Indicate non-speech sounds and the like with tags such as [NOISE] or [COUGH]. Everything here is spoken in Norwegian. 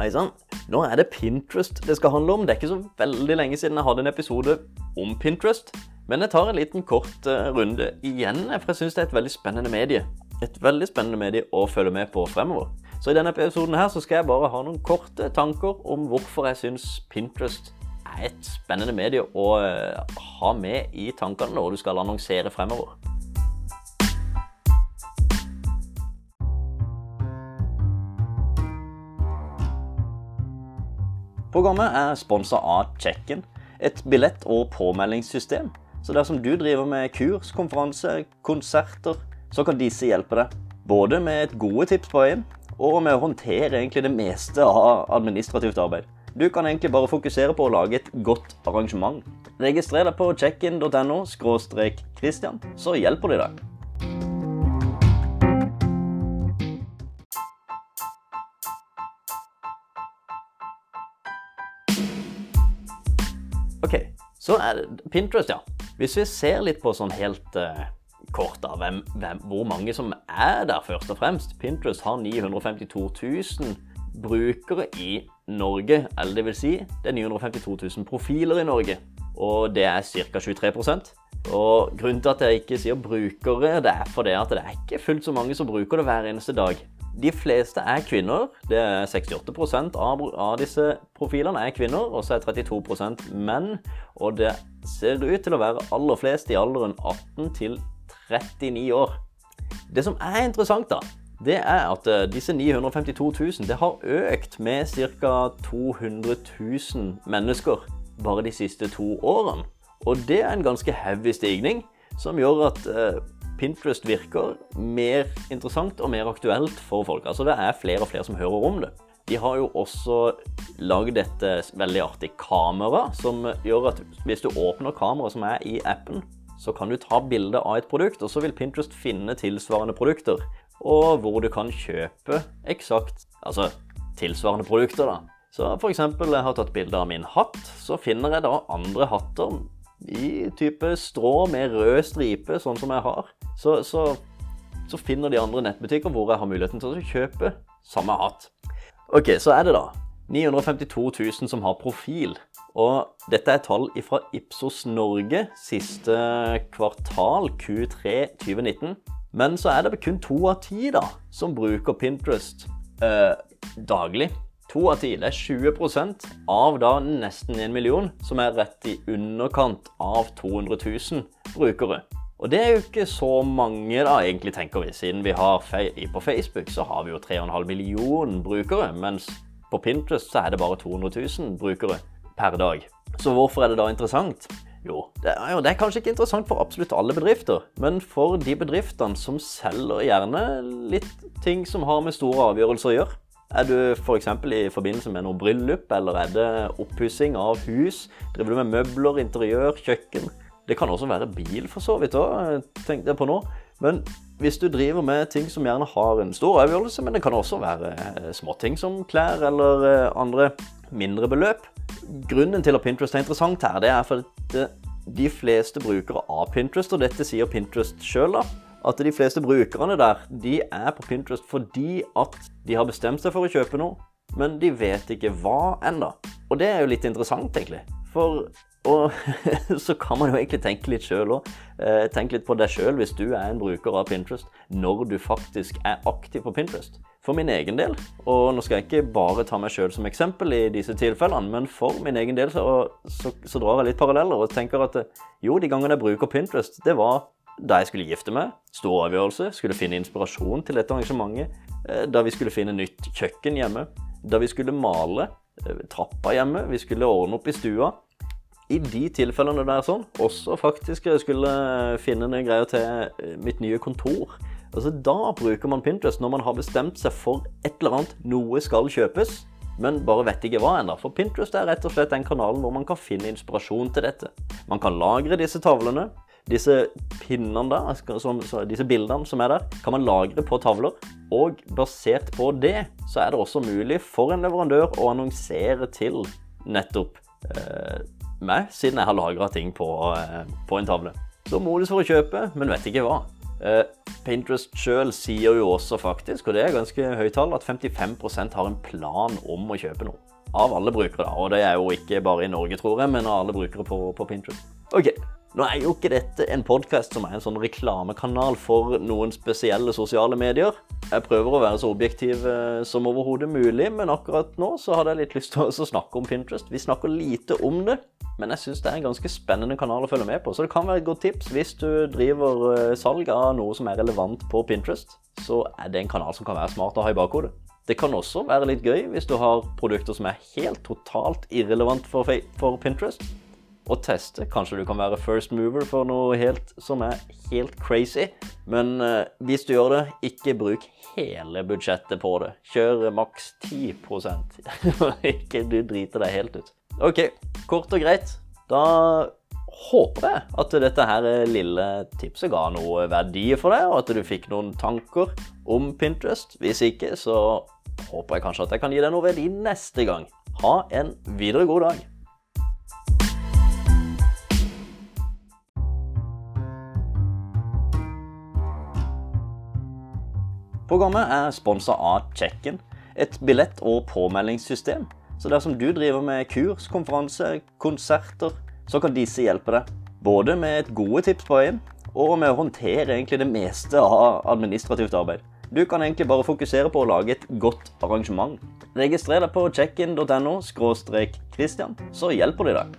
Hei sann. Nå er det Pinterest det skal handle om. Det er ikke så veldig lenge siden jeg hadde en episode om Pinterest. Men jeg tar en liten kort uh, runde igjen, for jeg syns det er et veldig spennende medie. Et veldig spennende medie å følge med på fremover. Så i denne episoden her så skal jeg bare ha noen korte tanker om hvorfor jeg syns Pinterest er et spennende medie å uh, ha med i tankene når du skal annonsere fremover. Programmet er sponsa av Check-in, et billett- og påmeldingssystem. Så dersom du driver med kurs, konferanse, konserter, så kan disse hjelpe deg. Både med et gode tips på veien, og med å håndtere egentlig det meste av administrativt arbeid. Du kan egentlig bare fokusere på å lage et godt arrangement. Registrer deg på checkin.no Christian, så hjelper de deg. Så er det Pinterest, ja. Hvis vi ser litt på sånn helt uh, kort da, hvem, hvem, hvor mange som er der, først og fremst. Pinterest har 952 000 brukere i Norge. Eller det vil si, det er 952 000 profiler i Norge. Og det er ca. 23% Og grunnen til at jeg ikke sier brukere, det er fordi at det er ikke fullt så mange som bruker det hver eneste dag. De fleste er kvinner. Det er 68 av, av disse profilene er kvinner, og så er 32% menn. Og det ser ut til å være aller flest i alderen 18 til 39 år. Det som er interessant, da, det er at eh, disse 952 000 det har økt med ca. 200 000 mennesker bare de siste to årene. Og det er en ganske heavy stigning, som gjør at eh, Pinterest virker mer interessant og mer aktuelt for folk. Altså Det er flere og flere som hører om det. De har jo også lagd dette veldig artig kamera, som gjør at hvis du åpner kameraet som er i appen, så kan du ta bilde av et produkt, og så vil Pinterest finne tilsvarende produkter. Og hvor du kan kjøpe eksakt altså tilsvarende produkter. da. Så eksempel, jeg har tatt bilde av min hatt, så finner jeg da andre hatter i type strå med rød stripe, sånn som jeg har. Så, så, så finner de andre nettbutikker hvor jeg har muligheten til å kjøpe samme hatt. Ok, så er det da 952 000 som har profil. Og dette er tall fra Ipsos Norge siste kvartal, Q3 2019. Men så er det kun to av ti da, som bruker Pinterest eh, daglig. To av ti, det er 20% av da nesten en million, som er rett i underkant av 200 000 brukere. Og det er jo ikke så mange, da, egentlig, tenker vi. Siden vi har på Facebook så har vi jo 3,5 millioner brukere, mens på Pinterest så er det bare 200 000 brukere per dag. Så hvorfor er det da interessant? Jo, det er, jo, det er kanskje ikke interessant for absolutt alle bedrifter, men for de bedriftene som selger gjerne litt ting som har med store avgjørelser å gjøre. Er du f.eks. For i forbindelse med noe bryllup, eller er det oppussing av hus? Driver du med møbler, interiør, kjøkken? Det kan også være bil, for så vidt òg, tenkte jeg på nå. Men hvis du driver med ting som gjerne har en stor avgjørelse, men det kan også være eh, småting som klær eller eh, andre mindre beløp. Grunnen til at Pinterest er interessant her, det er fordi de fleste brukere av Pinterest, og dette sier Pinterest sjøl, at de fleste brukerne der de er på Pinterest fordi at de har bestemt seg for å kjøpe noe, men de vet ikke hva ennå. Og det er jo litt interessant, egentlig. For og [LAUGHS] så kan man jo egentlig tenke litt sjøl òg. Eh, tenk litt på deg sjøl hvis du er en bruker av Pinterest, når du faktisk er aktiv på Pinterest. For min egen del, og nå skal jeg ikke bare ta meg sjøl som eksempel i disse tilfellene, men for min egen del så, så, så drar jeg litt paralleller og tenker at jo, de gangene jeg bruker Pinterest, det var da jeg skulle gifte meg. Stor avgjørelse. Skulle finne inspirasjon til dette arrangementet. Eh, da vi skulle finne nytt kjøkken hjemme. Da vi skulle male eh, trappa hjemme. Vi skulle ordne opp i stua. I de tilfellene der sånn, også faktisk skulle finne noen greier til eh, mitt nye kontor. Altså Da bruker man Pinterest når man har bestemt seg for et eller annet, noe skal kjøpes, men bare vet ikke hva ennå. For Pinterest er rett og slett den kanalen hvor man kan finne inspirasjon til dette. Man kan lagre disse tavlene. Disse pinnene der, som, disse bildene som er der, kan man lagre på tavler. Og basert på det, så er det også mulig for en leverandør å annonsere til nettopp eh, meg, siden jeg har lagra ting på, eh, på, en tavle. Så modus for å kjøpe, men vet ikke hva. Eh, Pinterest sjøl sier jo også faktisk, og det er ganske høyt tall, at 55% har en plan om å kjøpe noe. Av alle brukere, da. Og det er jo ikke bare i Norge, tror jeg, men av alle brukere på, på Pinterest. Ok, nå er jo ikke dette en podkast som er en sånn reklamekanal for noen spesielle sosiale medier. Jeg prøver å være så objektiv eh, som overhodet mulig, men akkurat nå så hadde jeg litt lyst til å snakke om Pinterest. Vi snakker lite om det, men jeg syns det er en ganske spennende kanal å følge med på. Så det kan være et godt tips hvis du driver eh, salg av noe som er relevant på Pinterest. Så er det en kanal som kan være smart å ha i bakhodet. Det kan også være litt gøy hvis du har produkter som er helt totalt irrelevant for, for Pinterest. Og teste. Kanskje du kan være first mover for noe helt, som er helt crazy. Men uh, hvis du gjør det, ikke bruk hele budsjettet på det. Kjør maks 10% [LAUGHS] Ikke du driter deg helt ut. OK, kort og greit. Da håper jeg at dette her lille tipset ga noe verdi for deg, og at du fikk noen tanker om Pinterest. Hvis ikke, så håper jeg kanskje at jeg kan gi deg noe verdi neste gang. Ha en videre god dag. Programmet er sponsa av Check-in, et billett- og påmeldingssystem så dersom du driver med kurs, konferanse, konserter, så kan disse hjelpe deg. Både med et gode tips på veien, og med å håndtere egentlig det meste av administrativt arbeid. Du kan egentlig bare fokusere på å lage et godt arrangement. Registrer deg på checkin.no – Christian, så hjelper de deg.